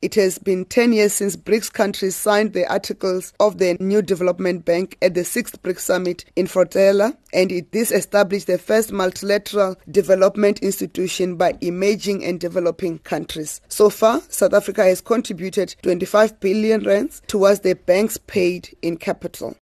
It has been 10 years since BRICS countries signed the articles of the new development bank at the 6th BRICS summit in Fortaleza, and it, this established the first multilateral development institution by emerging and developing countries. So far, South Africa has contributed 25 billion rands towards the banks paid in capital.